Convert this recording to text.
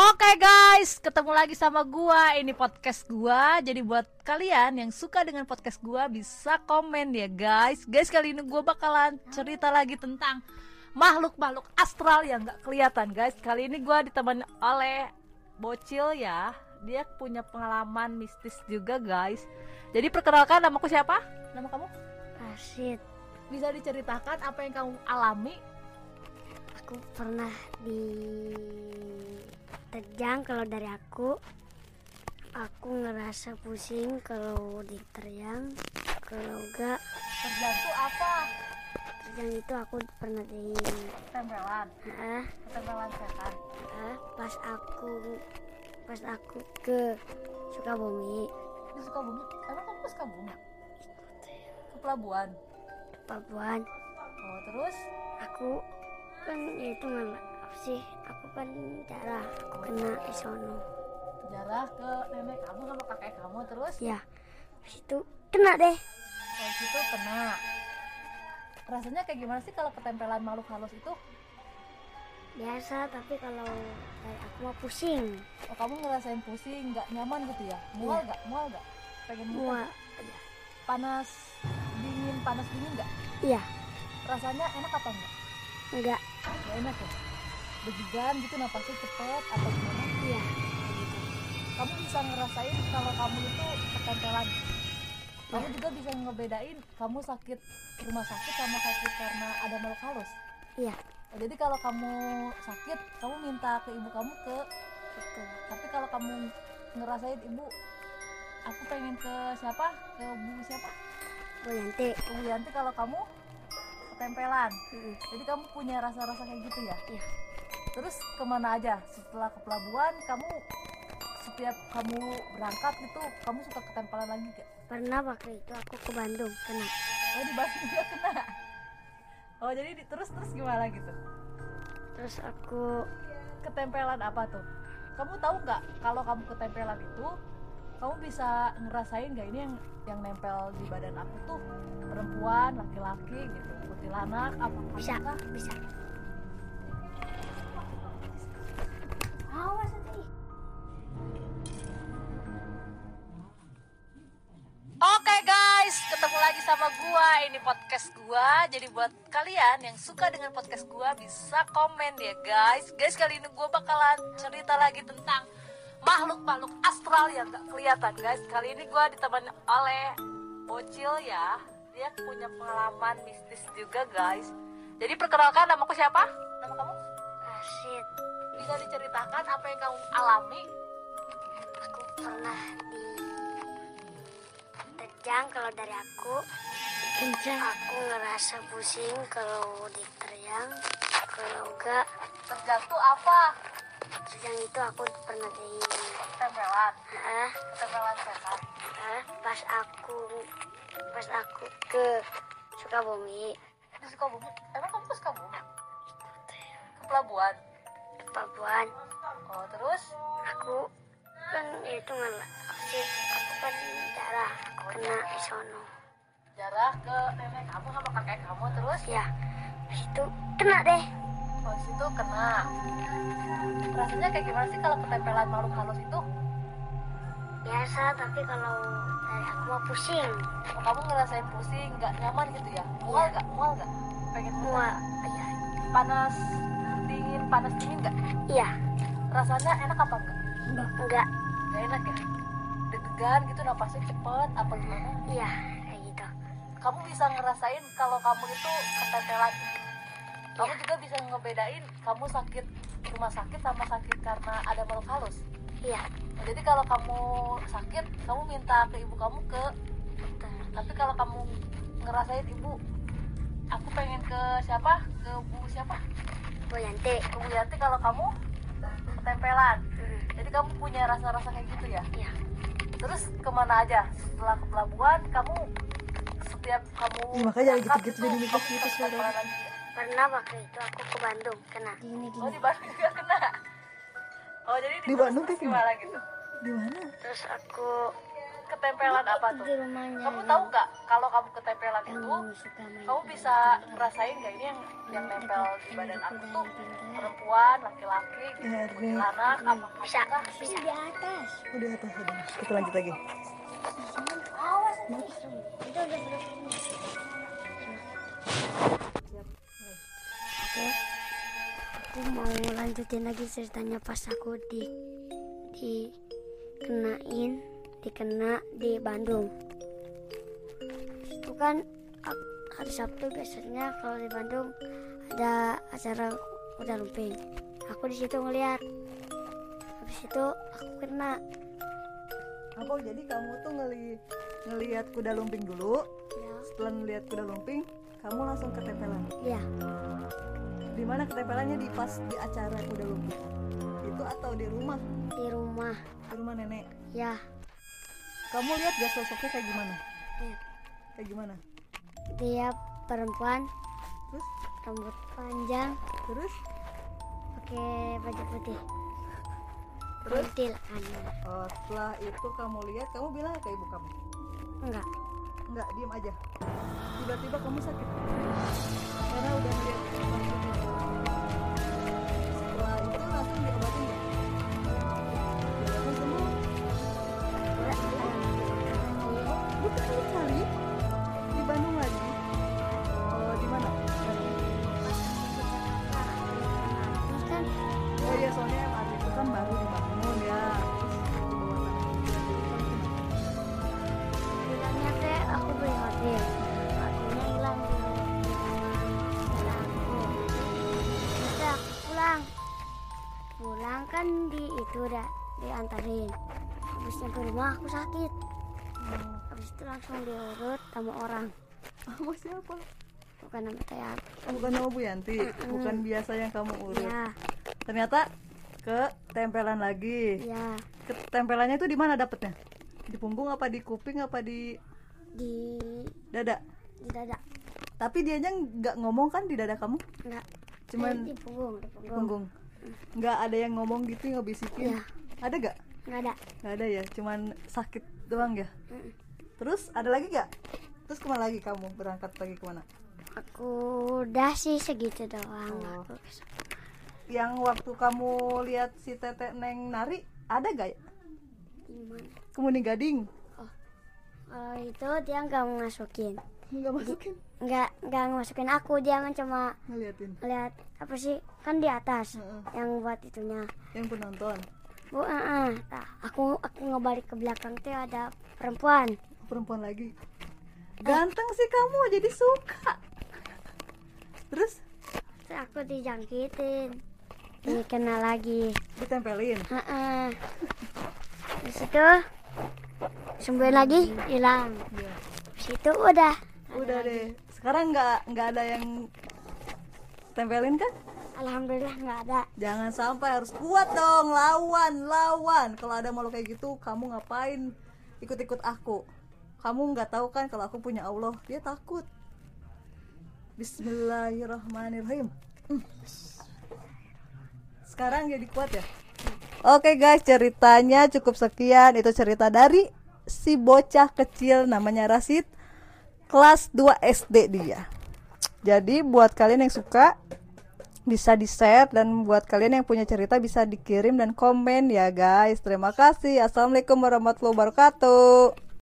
Oke guys, ketemu lagi sama gua. Ini podcast gua. Jadi buat kalian yang suka dengan podcast gua bisa komen ya guys. Guys, kali ini gua bakalan cerita lagi tentang makhluk-makhluk astral yang nggak kelihatan guys. Kali ini gua ditemani oleh bocil ya. Dia punya pengalaman mistis juga guys. Jadi perkenalkan namaku siapa? Nama kamu? Rashid, Bisa diceritakan apa yang kamu alami? aku pernah di terjang kalau dari aku aku ngerasa pusing kalau diterjang kalau enggak Terjatuh apa? terjang itu aku pernah di Tempelan. ah, Tempelan setan. ah, pas aku pas aku ke Sukabumi Di Sukabumi. Emang kamu ke Sukabumi? Ke pelabuhan. Papuan Oh, terus aku kan ya itu apa sih aku kan darah aku kena di sono jarah ke nenek kamu sama kakek kamu terus? Ya habis itu kena deh. Kalau situ kena. Rasanya kayak gimana sih kalau ketempelan makhluk halus itu? Biasa tapi kalau dari aku mah pusing. Oh kamu ngerasain pusing nggak nyaman gitu ya? Mual Iya. nggak? Mual nggak? Pengen mual? Panas dingin panas dingin nggak? Iya. Rasanya enak apa enggak enggak nggak enak ya degigan gitu napasnya cepet atau gimana? Iya. Kamu bisa ngerasain kalau kamu itu ketempelan. Kamu Iya. juga bisa ngebedain kamu sakit rumah sakit sama sakit karena ada makhluk halus. Iya. Oh, jadi kalau kamu sakit kamu minta ke ibu kamu ke betul tapi kalau kamu ngerasain ibu aku pengen ke siapa? Ke bu siapa? Bu Yanti. Ke bu Yanti kalau kamu ketempelan. Mm-mm. jadi kamu punya rasa-rasa kayak gitu ya? Iya terus ke mana aja setelah ke pelabuhan kamu setiap kamu berangkat gitu kamu suka ketempelan lagi gak? pernah waktu itu aku ke Bandung kena Oh di Bandung juga kena. Oh jadi di- terus terus gimana gitu? terus aku Ketempelan apa tuh? Kamu tahu nggak kalau kamu ketempelan itu kamu bisa ngerasain nggak ini yang yang nempel di badan aku tuh perempuan, laki-laki gitu, kuntilanak apa bisa apakah? bisa sama gua. Ini podcast gua. Jadi buat kalian yang suka dengan podcast gua bisa komen ya guys. Guys, kali ini gua bakalan cerita lagi tentang makhluk-makhluk astral yang gak kelihatan guys. Kali ini gua ditemani oleh Bocil ya. Dia punya pengalaman mistis juga guys. Jadi perkenalkan namaku siapa? Nama kamu? Rashid Bisa diceritakan apa yang kamu alami? aku pernah terjang kalau dari aku aku ngerasa pusing kalau diterjang kalau enggak. Terjatuh apa? terjang itu aku pernah di Tempelan. ah, Tempelan setan. ah, pas aku pas aku ke Sukabumi. Di Sukabumi? Emang kamu ke Sukabumi? Ke pelabuhan? Ke Papuan oh terus? Aku kan ya itu nggak sih aku kan darah di sono. Jarah ke nenek kamu sama kakek kamu terus? Ya habis itu kena deh. Oh di situ kena. Rasanya kayak gimana sih kalau ketempelan makhluk halus itu? Biasa tapi kalau dari aku mah pusing. Oh, kamu ngerasain pusing nggak nyaman gitu ya? Mual Iya. nggak? Mual nggak? Pengen mual? Iya. Panas dingin panas dingin nggak? Iya. Rasanya enak apa enggak enggak nggak enak ya deg-degan gitu napasnya cepet apa gimana? Iya kayak gitu. Kamu bisa ngerasain kalau kamu itu ketempelan kamu juga bisa ngebedain kamu sakit rumah sakit sama sakit karena ada makhluk halus. Iya. Nah, jadi kalau kamu sakit kamu minta ke ibu kamu ke betul tapi kalau kamu ngerasain ibu aku pengen ke siapa? Ke bu siapa? Bu Yanti. Ke bu Yanti kalau kamu ketempelan. Mm, jadi kamu punya rasa-rasa kayak gitu ya? Iya terus ke mana aja setelah ke pelabuhan kamu setiap kamu Ih, makanya jangan berangkat gitu-gitu, itu, jadi gitu ya? pernah waktu itu aku ke Bandung kena gini Oh di Bandung juga kena. Oh jadi Di Bandung terus kayak gimana gitu? Di mana? terus aku ketempelan apa tuh? di rumahnya kamu tahu nggak kalau kamu ketempelan itu kamu kamu bisa ngerasain nggak ini yang yang nempel di badan aku tuh? perempuan laki-laki gitu. Iya, anak apa bisa bisa di atas. Udah atas udah. Kita lanjut lagi. itu udah oke. Aku mau lanjutin lagi ceritanya pas aku di dikenain dikena di Bandung itu kan hari Sabtu biasanya kalau di Bandung ada acara kuda lumping aku di situ ngeliat habis itu aku kena Apa jadi kamu tuh ngeli ngelihat kuda lumping dulu. ya Setelah ngelihat kuda lumping, kamu langsung ketempelan. ya Di mana ketempelannya di pas di acara kuda lumping? Itu atau di rumah? di rumah Di rumah nenek. ya Kamu lihat gak sosoknya kayak gimana? lihat. Kayak gimana? dia perempuan Terus rambut panjang terus pakai baju putih Terus? kuntilanak oh, setelah itu kamu lihat, kamu bilang ke ibu kamu? enggak Enggak, diem aja. Tiba-tiba kamu sakit. Karena udah ngeliat itu udah diantarin habis nyampe rumah aku sakit habis itu langsung diurut sama orang Sama siapa? bukan nama teh Bukan nama Bu Yanti, bukan biasa yang kamu urut. ya Ternyata ketempelan lagi. ya Ketempelannya itu di mana dapetnya? Di punggung apa di kuping apa di di dada? di dada Tapi dianya nggak ngomong kan di dada kamu? enggak Cuman di punggung di di punggung punggung. Nggak ada yang ngomong gitu nggak bisikin? Iya. Ada nggak? enggak ada Nggak ada ya, cuman sakit doang ya. Mm. Terus ada lagi nggak? Terus ke mana lagi kamu berangkat lagi ke mana? aku udah sih segitu doang Oh. aku Yang waktu kamu lihat si Tete Neng nari ada gak ya? gimana Kemudian gading kalau itu dia nggak masukin nggak masukin? Nggak nggak masukin aku. Dia kan cuma ngeliatin. lihat apa sih? Kan di atas Heeh. yang buat itunya. Yang penonton? Bu eh, eh. Nah, aku aku ngebalik ke belakang tuh ada perempuan. Perempuan lagi. Ganteng sih kamu jadi suka. Terus? Terus aku dijangkitin. Dikena lagi. Ditempelin? Heeh. di situ sembuh lagi hilang. Iya. di situ udah udah deh. Sekarang nggak nggak ada yang tempelin kan alhamdulillah nggak ada. Jangan sampai harus kuat dong. Lawan lawan. Kalau ada malu kayak gitu kamu ngapain ikut-ikut aku? Kamu nggak tahu kan kalau aku punya Allah. Dia takut. Bismillahirrahmanirrahim. Hmm. sekarang jadi kuat ya? Oke guys. Ceritanya cukup sekian. Itu cerita dari si bocah kecil namanya Rasid kelas 2 SD dia. Jadi buat kalian yang suka bisa di share dan buat kalian yang punya cerita bisa dikirim dan komen ya guys. Terima kasih. Assalamualaikum warahmatullahi wabarakatuh